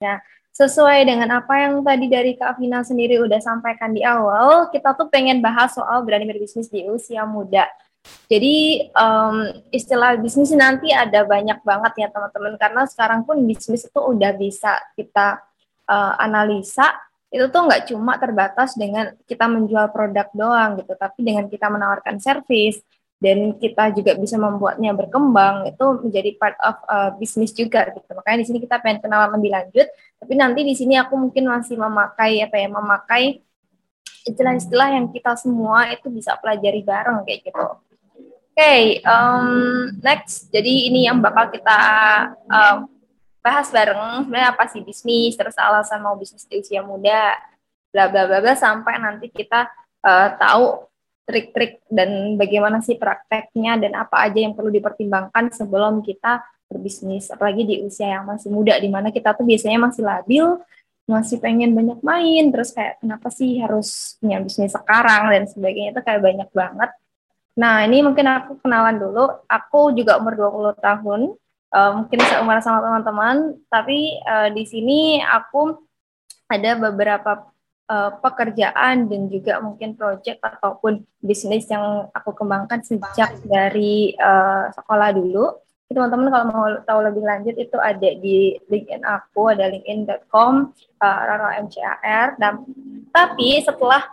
Nah, sesuai dengan apa yang tadi dari Kak Vina sendiri udah sampaikan di awal, kita tuh pengen bahas soal berani berbisnis di usia muda. Jadi um, istilah bisnis nanti ada banyak banget ya teman-teman karena sekarang pun bisnis itu udah bisa kita uh, analisa itu tuh nggak cuma terbatas dengan kita menjual produk doang gitu, tapi dengan kita menawarkan service dan kita juga bisa membuatnya berkembang itu menjadi part of uh, bisnis juga gitu. Makanya di sini kita pengen kenalan lebih lanjut, tapi nanti di sini aku mungkin masih memakai apa ya, memakai istilah-istilah yang kita semua itu bisa pelajari bareng kayak gitu. Oke, okay, um, next. Jadi ini yang bakal kita um, bahas bareng. Sebenarnya apa sih bisnis? Terus alasan mau bisnis di usia muda, bla bla bla bla sampai nanti kita uh, tahu trik-trik dan bagaimana sih prakteknya dan apa aja yang perlu dipertimbangkan sebelum kita berbisnis. Apalagi di usia yang masih muda, di mana kita tuh biasanya masih labil, masih pengen banyak main, terus kayak kenapa sih harus punya bisnis sekarang dan sebagainya itu kayak banyak banget Nah, ini mungkin aku kenalan dulu. Aku juga umur 20 tahun, uh, mungkin seumur sama teman-teman, tapi uh, di sini aku ada beberapa uh, pekerjaan dan juga mungkin project ataupun bisnis yang aku kembangkan sejak dari uh, sekolah dulu. Teman-teman kalau mau tahu lebih lanjut itu ada di LinkedIn aku, ada linkedin.com, uh, Raro MCAR. Dan tapi setelah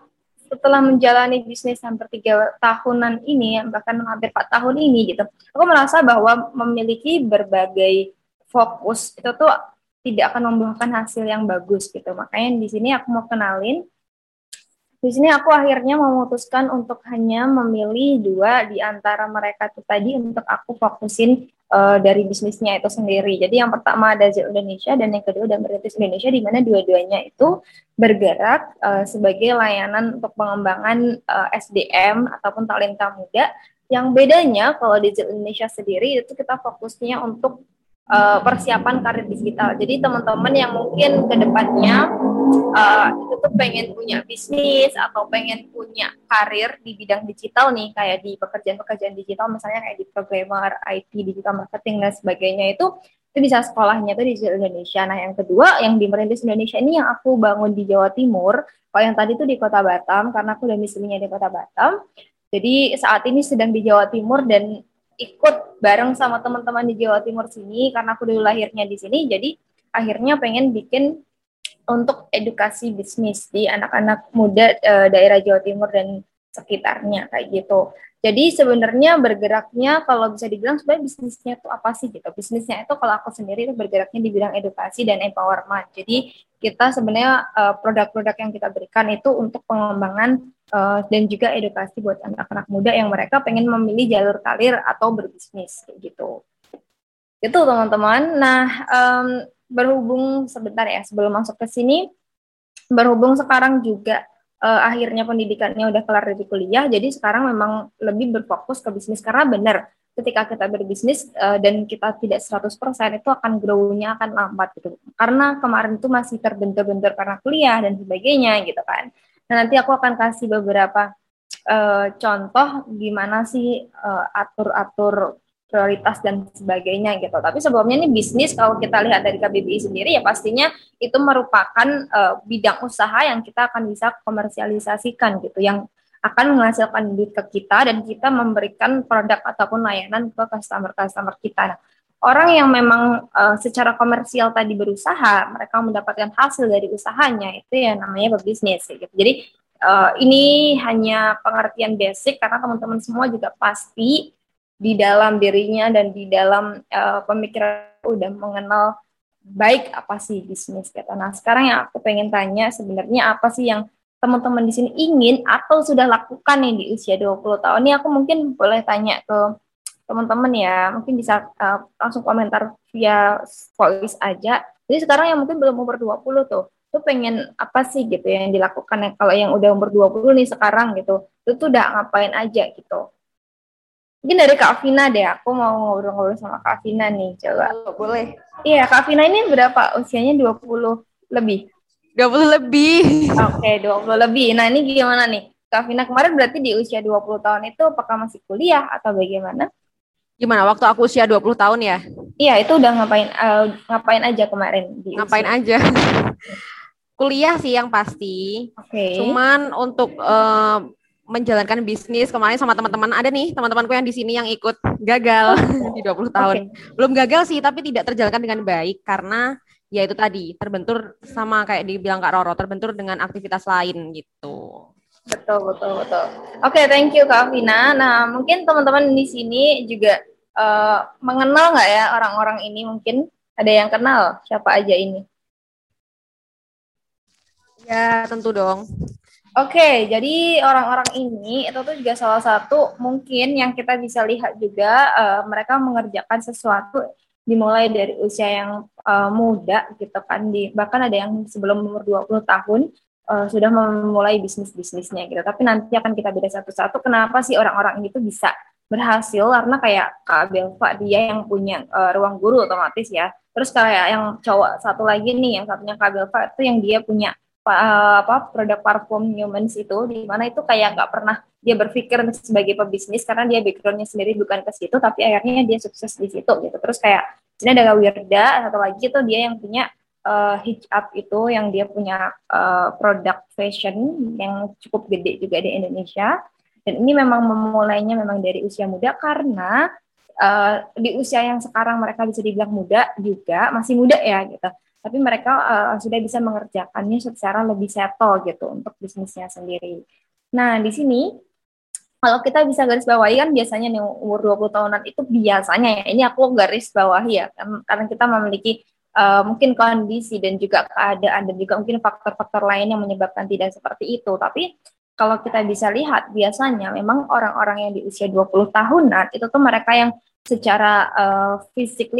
setelah menjalani bisnis hampir tiga tahunan ini, bahkan hampir empat tahun ini gitu, aku merasa bahwa memiliki berbagai fokus itu tuh tidak akan membuahkan hasil yang bagus gitu. Makanya di sini aku mau kenalin di sini aku akhirnya memutuskan untuk hanya memilih dua di antara mereka itu tadi untuk aku fokusin uh, dari bisnisnya itu sendiri. Jadi yang pertama ada Zil Indonesia dan yang kedua ada Meritis Indonesia di mana dua-duanya itu bergerak uh, sebagai layanan untuk pengembangan uh, eh, SDM ataupun talenta muda. Yang bedanya kalau di Zil Indonesia sendiri itu kita fokusnya untuk uh, persiapan karir digital. Jadi teman-teman yang mungkin ke depannya uh, itu tuh pengen punya bisnis atau pengen punya karir di bidang digital nih, kayak di pekerjaan-pekerjaan digital, misalnya kayak di programmer, IT, digital marketing dan sebagainya itu itu bisa sekolahnya itu di Indonesia. Nah yang kedua yang di Merintis Indonesia ini yang aku bangun di Jawa Timur. Kalau yang tadi itu di Kota Batam karena aku udah misinya di Kota Batam. Jadi saat ini sedang di Jawa Timur dan ikut bareng sama teman-teman di Jawa Timur sini karena aku dulu lahirnya di sini jadi akhirnya pengen bikin untuk edukasi bisnis di anak-anak muda e, daerah Jawa Timur dan sekitarnya kayak gitu. Jadi sebenarnya bergeraknya kalau bisa dibilang sebenarnya bisnisnya itu apa sih gitu. Bisnisnya itu kalau aku sendiri itu bergeraknya di bidang edukasi dan empowerment. Jadi kita sebenarnya uh, produk-produk yang kita berikan itu untuk pengembangan uh, dan juga edukasi buat anak-anak muda yang mereka pengen memilih jalur karir atau berbisnis gitu. Itu teman-teman. Nah, um, berhubung sebentar ya sebelum masuk ke sini, berhubung sekarang juga uh, akhirnya pendidikannya udah kelar dari kuliah, jadi sekarang memang lebih berfokus ke bisnis karena benar ketika kita berbisnis uh, dan kita tidak 100% itu akan grow-nya akan lambat gitu. Karena kemarin itu masih terbentur-bentur karena kuliah dan sebagainya gitu kan. Nah, nanti aku akan kasih beberapa uh, contoh gimana sih atur-atur prioritas dan sebagainya gitu. Tapi sebelumnya ini bisnis kalau kita lihat dari KBBI sendiri ya pastinya itu merupakan uh, bidang usaha yang kita akan bisa komersialisasikan gitu yang akan menghasilkan duit ke kita dan kita memberikan produk ataupun layanan ke customer-customer kita. Nah, orang yang memang uh, secara komersial tadi berusaha, mereka mendapatkan hasil dari usahanya itu ya namanya berbisnis gitu. Jadi uh, ini hanya pengertian basic karena teman-teman semua juga pasti di dalam dirinya dan di dalam uh, pemikiran udah mengenal baik apa sih bisnis gitu. Nah sekarang yang aku pengen tanya sebenarnya apa sih yang teman-teman di sini ingin atau sudah lakukan nih di usia 20 tahun ini aku mungkin boleh tanya ke teman-teman ya mungkin bisa uh, langsung komentar via voice aja jadi sekarang yang mungkin belum umur 20 tuh tuh pengen apa sih gitu yang dilakukan ya kalau yang udah umur 20 nih sekarang gitu itu tuh udah ngapain aja gitu Mungkin dari Kak Vina deh, aku mau ngobrol-ngobrol sama Kak Vina nih, coba. Oh, boleh. Iya, Kak Vina ini berapa usianya? 20 lebih? 20 lebih. Oke, okay, 20 lebih. Nah, ini gimana nih? Kak Vina kemarin berarti di usia 20 tahun itu apakah masih kuliah atau bagaimana? Gimana waktu aku usia 20 tahun ya? Iya, itu udah ngapain uh, ngapain aja kemarin di Ngapain usia? aja? Kuliah sih yang pasti. Oke. Okay. Cuman untuk uh, menjalankan bisnis kemarin sama teman-teman ada nih teman-temanku yang di sini yang ikut gagal oh. di 20 tahun. Okay. Belum gagal sih tapi tidak terjalankan dengan baik karena ya itu tadi terbentur sama kayak dibilang Kak Roro terbentur dengan aktivitas lain gitu. Betul, betul, betul. Oke, okay, thank you Kak Vina. Nah, mungkin teman-teman di sini juga uh, mengenal nggak ya orang-orang ini? Mungkin ada yang kenal siapa aja ini? Ya, tentu dong. Oke, okay, jadi orang-orang ini itu tuh juga salah satu mungkin yang kita bisa lihat juga uh, mereka mengerjakan sesuatu dimulai dari usia yang uh, muda gitu kan di bahkan ada yang sebelum umur 20 tahun uh, sudah memulai bisnis-bisnisnya gitu. Tapi nanti akan kita beda satu-satu kenapa sih orang-orang ini tuh bisa berhasil karena kayak Kak Belva dia yang punya uh, ruang guru otomatis ya. Terus kayak yang cowok satu lagi nih yang satunya Kak Belva itu yang dia punya uh, apa produk parfum humans itu di mana itu kayak nggak pernah dia berpikir sebagai pebisnis karena dia backgroundnya sendiri bukan ke situ tapi akhirnya dia sukses di situ gitu. Terus kayak ini ada Wirda satu lagi tuh dia yang punya uh, hijab itu yang dia punya uh, produk fashion yang cukup gede juga di Indonesia. Dan ini memang memulainya memang dari usia muda karena uh, di usia yang sekarang mereka bisa dibilang muda juga masih muda ya gitu. Tapi mereka uh, sudah bisa mengerjakannya secara lebih settle gitu untuk bisnisnya sendiri. Nah, di sini kalau kita bisa garis bawahi kan biasanya nih umur 20 tahunan itu biasanya ya ini aku garis bawahi ya karena kita memiliki uh, mungkin kondisi dan juga keadaan dan juga mungkin faktor-faktor lain yang menyebabkan tidak seperti itu. Tapi kalau kita bisa lihat biasanya memang orang-orang yang di usia 20 tahunan itu tuh mereka yang secara uh,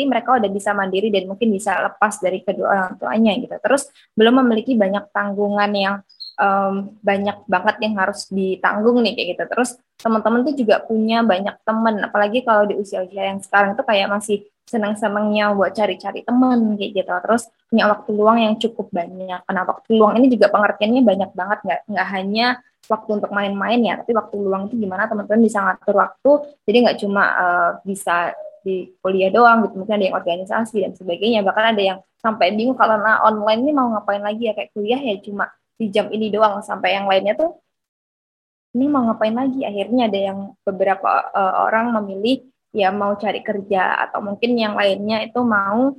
mereka udah bisa mandiri dan mungkin bisa lepas dari kedua orang tuanya gitu. Terus belum memiliki banyak tanggungan yang um, banyak banget yang harus ditanggung nih kayak gitu. Terus teman-teman tuh juga punya banyak teman, apalagi kalau di usia-usia yang sekarang tuh kayak masih senang-senangnya buat cari-cari teman kayak gitu. Terus punya waktu luang yang cukup banyak. Karena waktu luang ini juga pengertiannya banyak banget. Nggak nggak hanya waktu untuk main-main ya tapi waktu luang itu gimana teman-teman bisa ngatur waktu. Jadi nggak cuma uh, bisa di kuliah doang gitu. Mungkin ada yang organisasi dan sebagainya. Bahkan ada yang sampai bingung kalau nah online ini mau ngapain lagi ya? Kayak kuliah ya cuma di jam ini doang. Sampai yang lainnya tuh ini mau ngapain lagi? Akhirnya ada yang beberapa uh, orang memilih ya mau cari kerja atau mungkin yang lainnya itu mau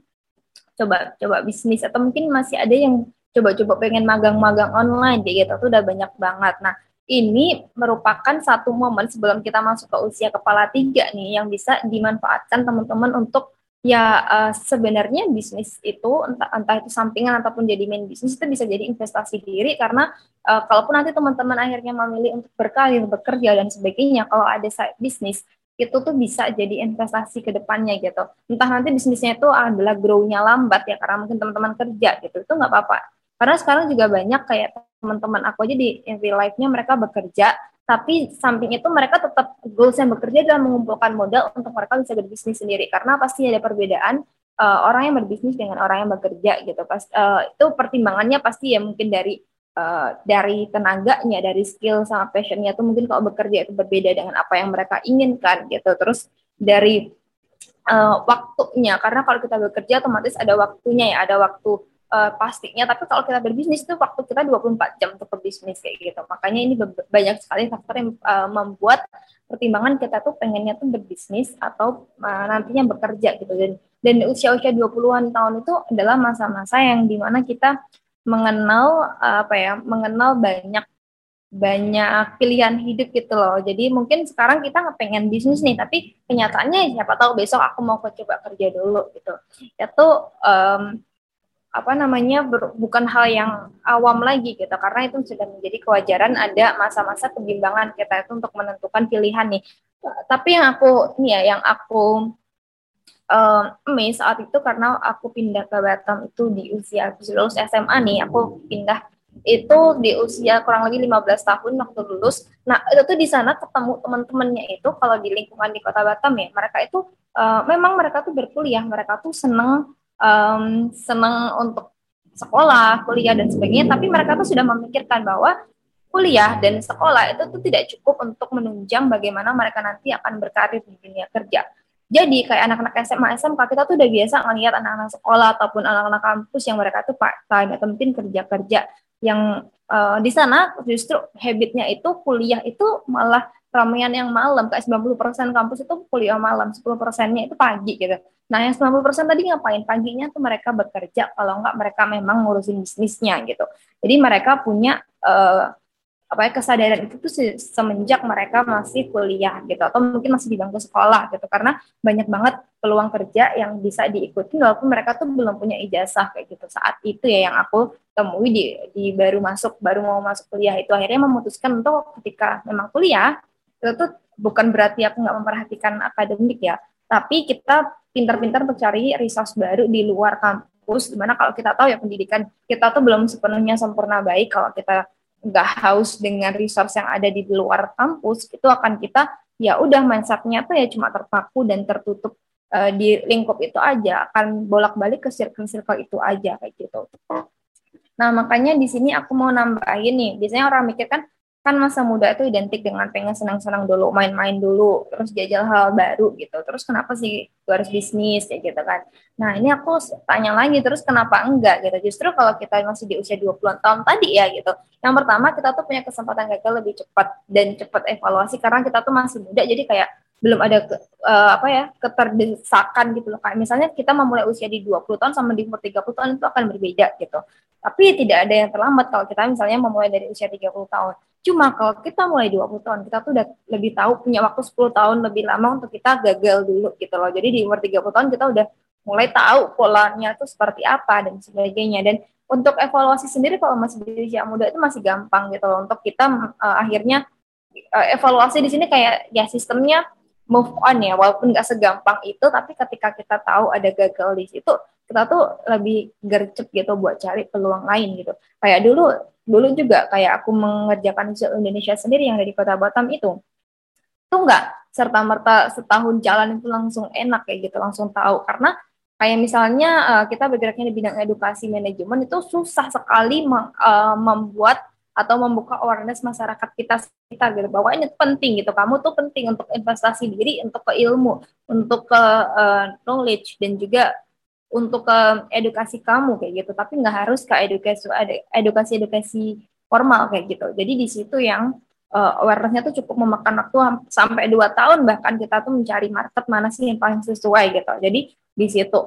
coba coba bisnis atau mungkin masih ada yang coba-coba pengen magang-magang online kayak gitu tuh udah banyak banget. Nah ini merupakan satu momen sebelum kita masuk ke usia kepala tiga nih yang bisa dimanfaatkan teman-teman untuk ya uh, sebenarnya bisnis itu entah entah itu sampingan ataupun jadi main bisnis itu bisa jadi investasi diri karena uh, kalaupun nanti teman-teman akhirnya memilih untuk berkarir bekerja dan sebagainya kalau ada side bisnis itu tuh bisa jadi investasi ke depannya gitu. Entah nanti bisnisnya itu adalah grow-nya lambat ya karena mungkin teman-teman kerja gitu. Itu nggak apa-apa. Karena sekarang juga banyak kayak teman-teman aku aja di real life-nya mereka bekerja, tapi samping itu mereka tetap goals yang bekerja dalam mengumpulkan modal untuk mereka bisa berbisnis sendiri. Karena pasti ada perbedaan uh, orang yang berbisnis dengan orang yang bekerja gitu. Pas uh, itu pertimbangannya pasti ya mungkin dari uh, dari tenaganya, dari skill sama passionnya tuh mungkin kalau bekerja itu berbeda dengan apa yang mereka inginkan gitu. Terus dari uh, waktunya, karena kalau kita bekerja otomatis ada waktunya ya, ada waktu uh, pastinya. Tapi kalau kita berbisnis itu waktu kita 24 jam untuk berbisnis kayak gitu. Makanya ini banyak sekali faktor yang uh, membuat pertimbangan kita tuh pengennya tuh berbisnis atau uh, nantinya bekerja gitu. Dan dan usia-usia 20-an tahun itu adalah masa-masa yang di mana kita mengenal apa ya mengenal banyak banyak pilihan hidup gitu loh. Jadi mungkin sekarang kita pengen bisnis nih, tapi kenyataannya siapa tahu besok aku mau coba kerja dulu gitu. Itu um, apa namanya ber, bukan hal yang awam lagi gitu, karena itu sudah menjadi kewajaran ada masa-masa kebimbangan kita itu untuk menentukan pilihan nih. Tapi yang aku nih ya, yang aku um, Mei saat itu karena aku pindah ke Batam itu di usia habis lulus SMA nih aku pindah itu di usia kurang lebih 15 tahun waktu lulus. Nah, itu tuh di sana ketemu teman-temannya itu kalau di lingkungan di Kota Batam ya, mereka itu uh, memang mereka tuh berkuliah, mereka tuh seneng um, seneng untuk sekolah, kuliah dan sebagainya, tapi mereka tuh sudah memikirkan bahwa kuliah dan sekolah itu tuh tidak cukup untuk menunjang bagaimana mereka nanti akan berkarir di dunia kerja Jadi kayak anak-anak SMA, SMK kita tuh udah biasa ngelihat anak-anak sekolah ataupun anak-anak kampus yang mereka tuh part time atau mungkin kerja-kerja yang uh, di sana justru habitnya itu kuliah itu malah ramean yang malam. Kayak 90% kampus itu kuliah malam 10 persennya itu pagi gitu. Nah yang 90% tadi ngapain? Paginya tuh mereka bekerja. Kalau enggak mereka memang ngurusin bisnisnya gitu. Jadi mereka punya uh, apa kesadaran itu tuh semenjak mereka masih kuliah gitu atau mungkin masih di bangku sekolah gitu. Karena banyak banget peluang kerja yang bisa diikuti walaupun mereka tuh belum punya ijazah kayak gitu. Saat itu ya yang aku temui di, di baru masuk baru mau masuk kuliah itu akhirnya memutuskan untuk ketika memang kuliah itu tuh bukan berarti aku nggak memperhatikan akademik ya. Tapi kita pintar-pintar mencari resource baru di luar kampus di mana kalau kita tahu ya pendidikan kita tuh belum sepenuhnya sempurna baik kalau kita nggak haus dengan resource yang ada di luar kampus itu akan kita ya udah mindsetnya tuh ya cuma terpaku dan tertutup uh, di lingkup itu aja akan bolak-balik ke circle-circle itu aja kayak gitu. Nah makanya di sini aku mau nambahin nih biasanya orang mikir kan kan masa muda itu identik dengan pengen senang-senang dulu, main-main dulu, terus jajal hal baru gitu. Terus kenapa sih gue harus bisnis ya gitu kan. Nah ini aku tanya lagi terus kenapa enggak gitu. Justru kalau kita masih di usia 20-an tahun tadi ya gitu. Yang pertama kita tuh punya kesempatan gagal lebih cepat dan cepat evaluasi karena kita tuh masih muda jadi kayak belum ada ke, uh, apa ya keterdesakan gitu loh kayak misalnya kita memulai usia di 20 tahun sama di umur 30 tahun itu akan berbeda gitu tapi tidak ada yang terlambat kalau kita misalnya memulai dari usia 30 tahun cuma kalau kita mulai 20 tahun kita tuh udah lebih tahu punya waktu 10 tahun lebih lama untuk kita gagal dulu gitu loh. Jadi di umur 30 tahun kita udah mulai tahu polanya itu seperti apa dan sebagainya. Dan untuk evaluasi sendiri kalau masih di usia muda itu masih gampang gitu loh. Untuk kita uh, akhirnya uh, evaluasi di sini kayak ya sistemnya move on ya. Walaupun nggak segampang itu tapi ketika kita tahu ada gagal di situ kita tuh lebih gercep gitu buat cari peluang lain gitu. Kayak dulu dulu juga kayak aku mengerjakan di Indonesia sendiri yang dari kota Batam itu. Tuh nggak serta merta setahun jalan itu langsung enak kayak gitu langsung tahu. Karena kayak misalnya uh, kita bergeraknya di bidang edukasi manajemen itu susah sekali uh, membuat atau membuka awareness masyarakat kita sekitar gitu. Bahwa ini penting gitu. Kamu tuh penting untuk investasi diri untuk ke ilmu untuk ke uh, knowledge dan juga untuk ke edukasi kamu kayak gitu. Tapi nggak harus ke edukasi edukasi edukasi formal kayak gitu. Jadi di situ yang uh, awarenessnya tuh cukup memakan waktu sampai dua tahun. Bahkan kita tuh mencari market mana sih yang paling sesuai gitu. Jadi di situ.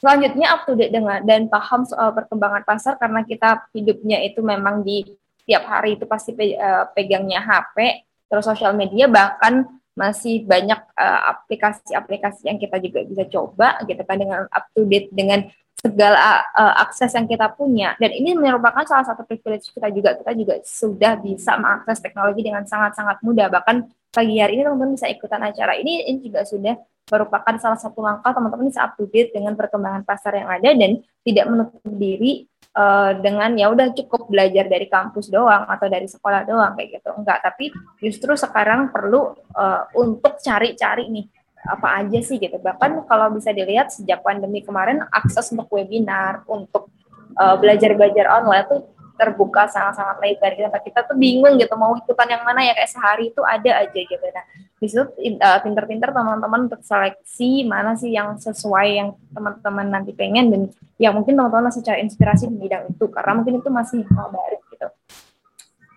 Selanjutnya up to date dengan dan paham soal perkembangan pasar karena kita hidupnya itu memang di tiap hari itu pasti pe, uh, pegangnya HP, terus sosial media bahkan masih banyak eh, aplikasi-aplikasi uh, yang kita juga bisa coba gitu kan dengan up to date dengan segala uh, akses yang kita punya. Dan ini merupakan salah satu privilege kita juga. Kita juga sudah bisa mengakses teknologi dengan sangat-sangat mudah. Bahkan pagi hari ini teman-teman bisa ikutan acara ini. Ini juga sudah merupakan salah satu langkah teman-teman bisa up to date dengan perkembangan pasar yang ada dan tidak menutup diri uh, dengan ya udah cukup belajar dari kampus doang atau dari sekolah doang kayak gitu. Enggak tapi justru sekarang perlu uh, untuk cari-cari nih apa aja sih gitu. Bahkan kalau bisa dilihat sejak pandemi kemarin akses untuk webinar untuk uh, belajar-belajar online tuh terbuka sangat-sangat lebar gitu. Kita tuh bingung gitu mau ikutan yang mana ya kayak sehari itu ada aja gitu. Nah, di situ uh, pinter-pinter teman-teman untuk seleksi mana sih yang sesuai yang teman-teman nanti pengen dan yang mungkin teman-teman cari inspirasi di bidang itu karena mungkin itu masih hal baru gitu.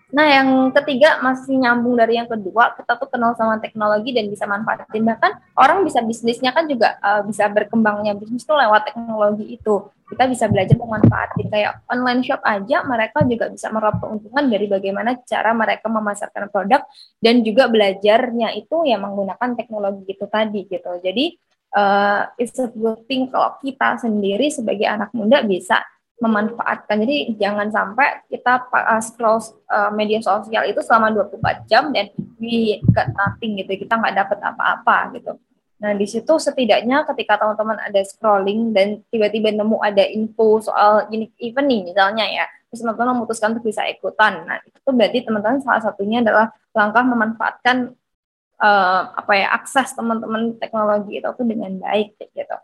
Nah, yang ketiga masih nyambung dari yang kedua, kita tuh kenal sama teknologi dan bisa manfaatin. Bahkan orang bisa bisnisnya kan juga uh, bisa berkembangnya bisnis tuh lewat teknologi itu. Kita bisa belajar memanfaatin kayak online shop aja, mereka juga bisa meraup keuntungan dari bagaimana cara mereka memasarkan produk dan juga belajarnya itu ya menggunakan teknologi itu tadi gitu. Jadi uh, it's a good thing kalau kita sendiri sebagai anak muda bisa memanfaatkan. Jadi jangan sampai kita uh, scroll uh, media sosial itu selama 24 jam dan we got nothing gitu. Kita nggak dapat apa-apa gitu. Nah, di situ setidaknya ketika teman-teman ada scrolling dan tiba-tiba nemu ada info soal unique event nih misalnya ya, terus teman-teman memutuskan untuk bisa ikutan. Nah, itu berarti teman-teman salah satunya adalah langkah memanfaatkan uh, apa ya akses teman-teman teknologi itu tuh dengan baik gitu.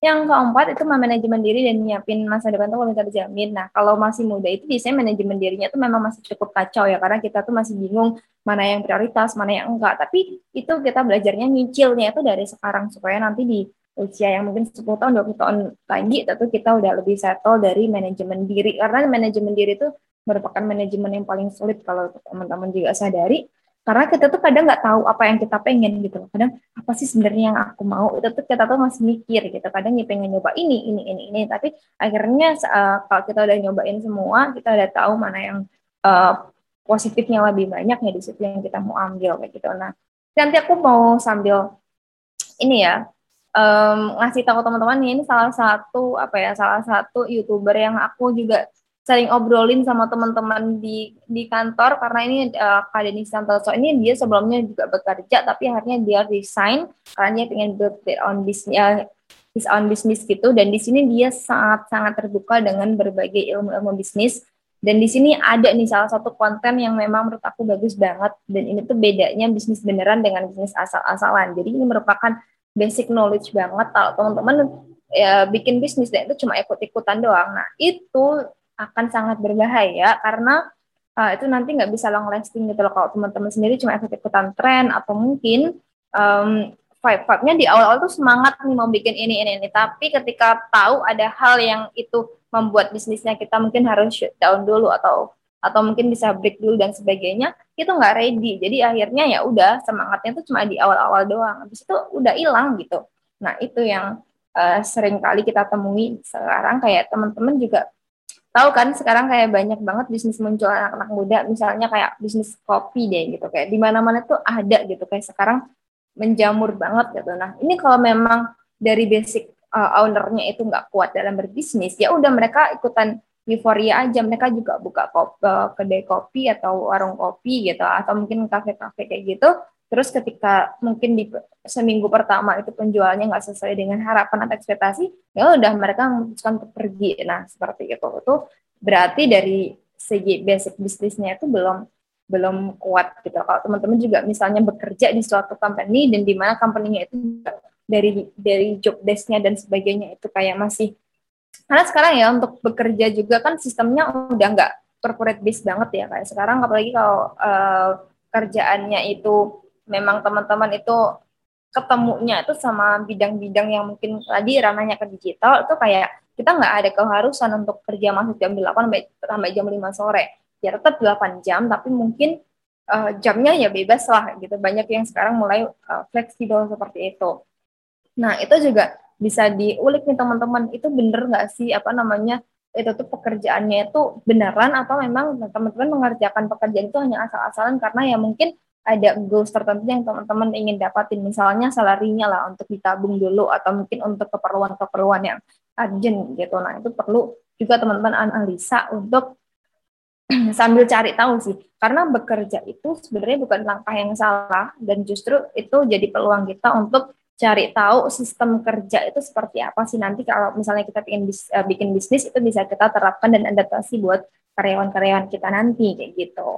Yang keempat itu manajemen diri dan nyiapin masa depan tuh kalau terjamin. Nah, kalau masih muda itu biasanya manajemen dirinya tuh memang masih cukup kacau ya karena kita tuh masih bingung mana yang prioritas, mana yang enggak. Tapi itu kita belajarnya nyicilnya itu dari sekarang supaya nanti di usia yang mungkin 10 tahun, 20 tahun lagi tentu kita udah lebih settle dari manajemen diri. Karena manajemen diri itu merupakan manajemen yang paling sulit kalau teman-teman juga sadari karena kita tuh kadang nggak tahu apa yang kita pengen gitu kadang apa sih sebenarnya yang aku mau? Itu tuh kita tuh masih mikir gitu. Kadang ya pengen nyoba ini ini ini ini. Tapi akhirnya uh, kalau kita udah nyobain semua kita udah tahu mana yang uh, positifnya lebih banyak ya di situ yang kita mau ambil kayak gitu. Nah nanti aku mau sambil ini ya um, ngasih tahu teman-teman ini salah satu apa ya salah satu youtuber yang aku juga sering obrolin sama teman-teman di di kantor karena ini uh, Kak Denis Santoso ini dia sebelumnya juga bekerja tapi akhirnya dia resign karena dia pengen build their own business uh, his own business gitu. Dan di sini dia sangat sangat terbuka dengan berbagai ilmu-ilmu bisnis. Dan di sini ada nih salah satu konten yang memang menurut aku bagus banget. Dan ini tuh bedanya bisnis beneran dengan bisnis asal-asalan. Jadi ini merupakan basic knowledge banget. Kalau teman-teman ya, bikin bisnis dan itu cuma ikut-ikutan doang. Nah itu akan sangat berbahaya karena uh, itu nanti nggak bisa long lasting gitu loh. Kalau teman-teman sendiri cuma ikut ikutan tren atau mungkin um, vibe vibe-nya di awal-awal tuh semangat nih mau bikin ini ini ini. Tapi ketika tahu ada hal yang itu membuat bisnisnya kita mungkin harus shut down dulu atau atau mungkin bisa break dulu dan sebagainya itu nggak ready. Jadi akhirnya ya udah semangatnya tuh cuma di awal-awal doang. Habis itu udah hilang gitu. Nah itu yang uh, sering kali kita temui sekarang. Kayak teman-teman juga tahu kan sekarang kayak banyak banget bisnis muncul anak-anak muda misalnya kayak bisnis kopi deh gitu kayak di mana-mana tuh ada gitu kayak sekarang menjamur banget gitu. Nah ini kalau memang dari basic uh, ownernya itu nggak kuat dalam berbisnis ya udah mereka ikutan euforia aja mereka juga buka kopi, uh, kedai kopi atau warung kopi gitu atau mungkin kafe-kafe kayak gitu Terus ketika mungkin di seminggu pertama itu penjualnya nggak sesuai dengan harapan atau ekspektasi, ya udah mereka memutuskan untuk pergi. Nah seperti itu itu berarti dari segi basic bisnisnya itu belum belum kuat gitu. Kalau teman-teman juga misalnya bekerja di suatu company dan di mana company-nya itu dari dari job desk-nya dan sebagainya itu kayak masih karena sekarang ya untuk bekerja juga kan sistemnya udah nggak corporate based banget ya kayak sekarang apalagi kalau uh, kerjaannya itu memang teman-teman itu ketemunya itu sama bidang-bidang yang mungkin tadi ranahnya ke digital itu kayak kita nggak ada keharusan untuk kerja masuk jam 8 sampai, jam 5 sore. Ya tetap 8 jam tapi mungkin uh, jamnya ya bebas lah gitu. Banyak yang sekarang mulai uh, fleksibel seperti itu. Nah, itu juga bisa diulik nih teman-teman. Itu bener nggak sih apa namanya itu tuh pekerjaannya itu beneran atau memang teman-teman mengerjakan pekerjaan itu hanya asal-asalan karena ya mungkin ada goals tertentu yang teman-teman ingin dapatin. Misalnya salarinya lah untuk ditabung dulu atau mungkin untuk keperluan-keperluan yang urgent gitu. Nah itu perlu juga teman-teman analisa untuk sambil cari tahu sih. Karena bekerja itu sebenarnya bukan langkah yang salah dan justru itu jadi peluang kita untuk cari tahu sistem kerja itu seperti apa sih. Nanti kalau misalnya kita ingin bis, uh, bikin bisnis itu bisa kita terapkan dan adaptasi buat karyawan-karyawan kita nanti kayak gitu.